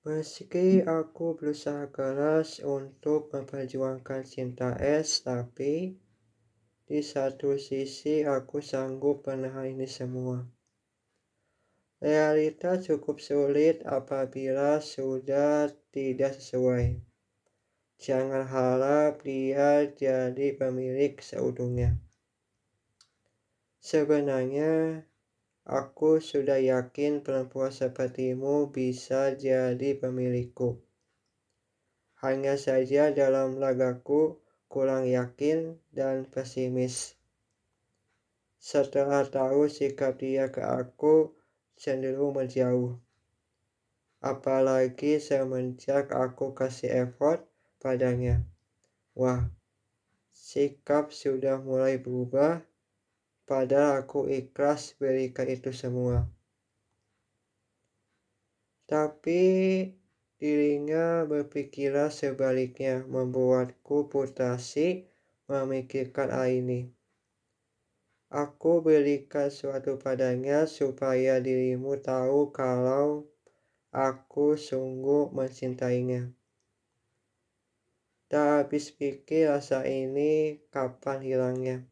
Meski aku berusaha keras untuk memperjuangkan cinta es, tapi di satu sisi aku sanggup menahan ini semua. Realita cukup sulit apabila sudah tidak sesuai. Jangan harap dia jadi pemilik seutuhnya. Sebenarnya, aku sudah yakin perempuan sepertimu bisa jadi pemilikku. Hanya saja dalam lagaku kurang yakin dan pesimis. Setelah tahu sikap dia ke aku cenderung menjauh. Apalagi semenjak aku kasih effort padanya. Wah, sikap sudah mulai berubah padahal aku ikhlas berikan itu semua. Tapi dirinya berpikiran sebaliknya membuatku putasi memikirkan hal ini. Aku berikan suatu padanya supaya dirimu tahu kalau aku sungguh mencintainya. Tak habis pikir rasa ini kapan hilangnya.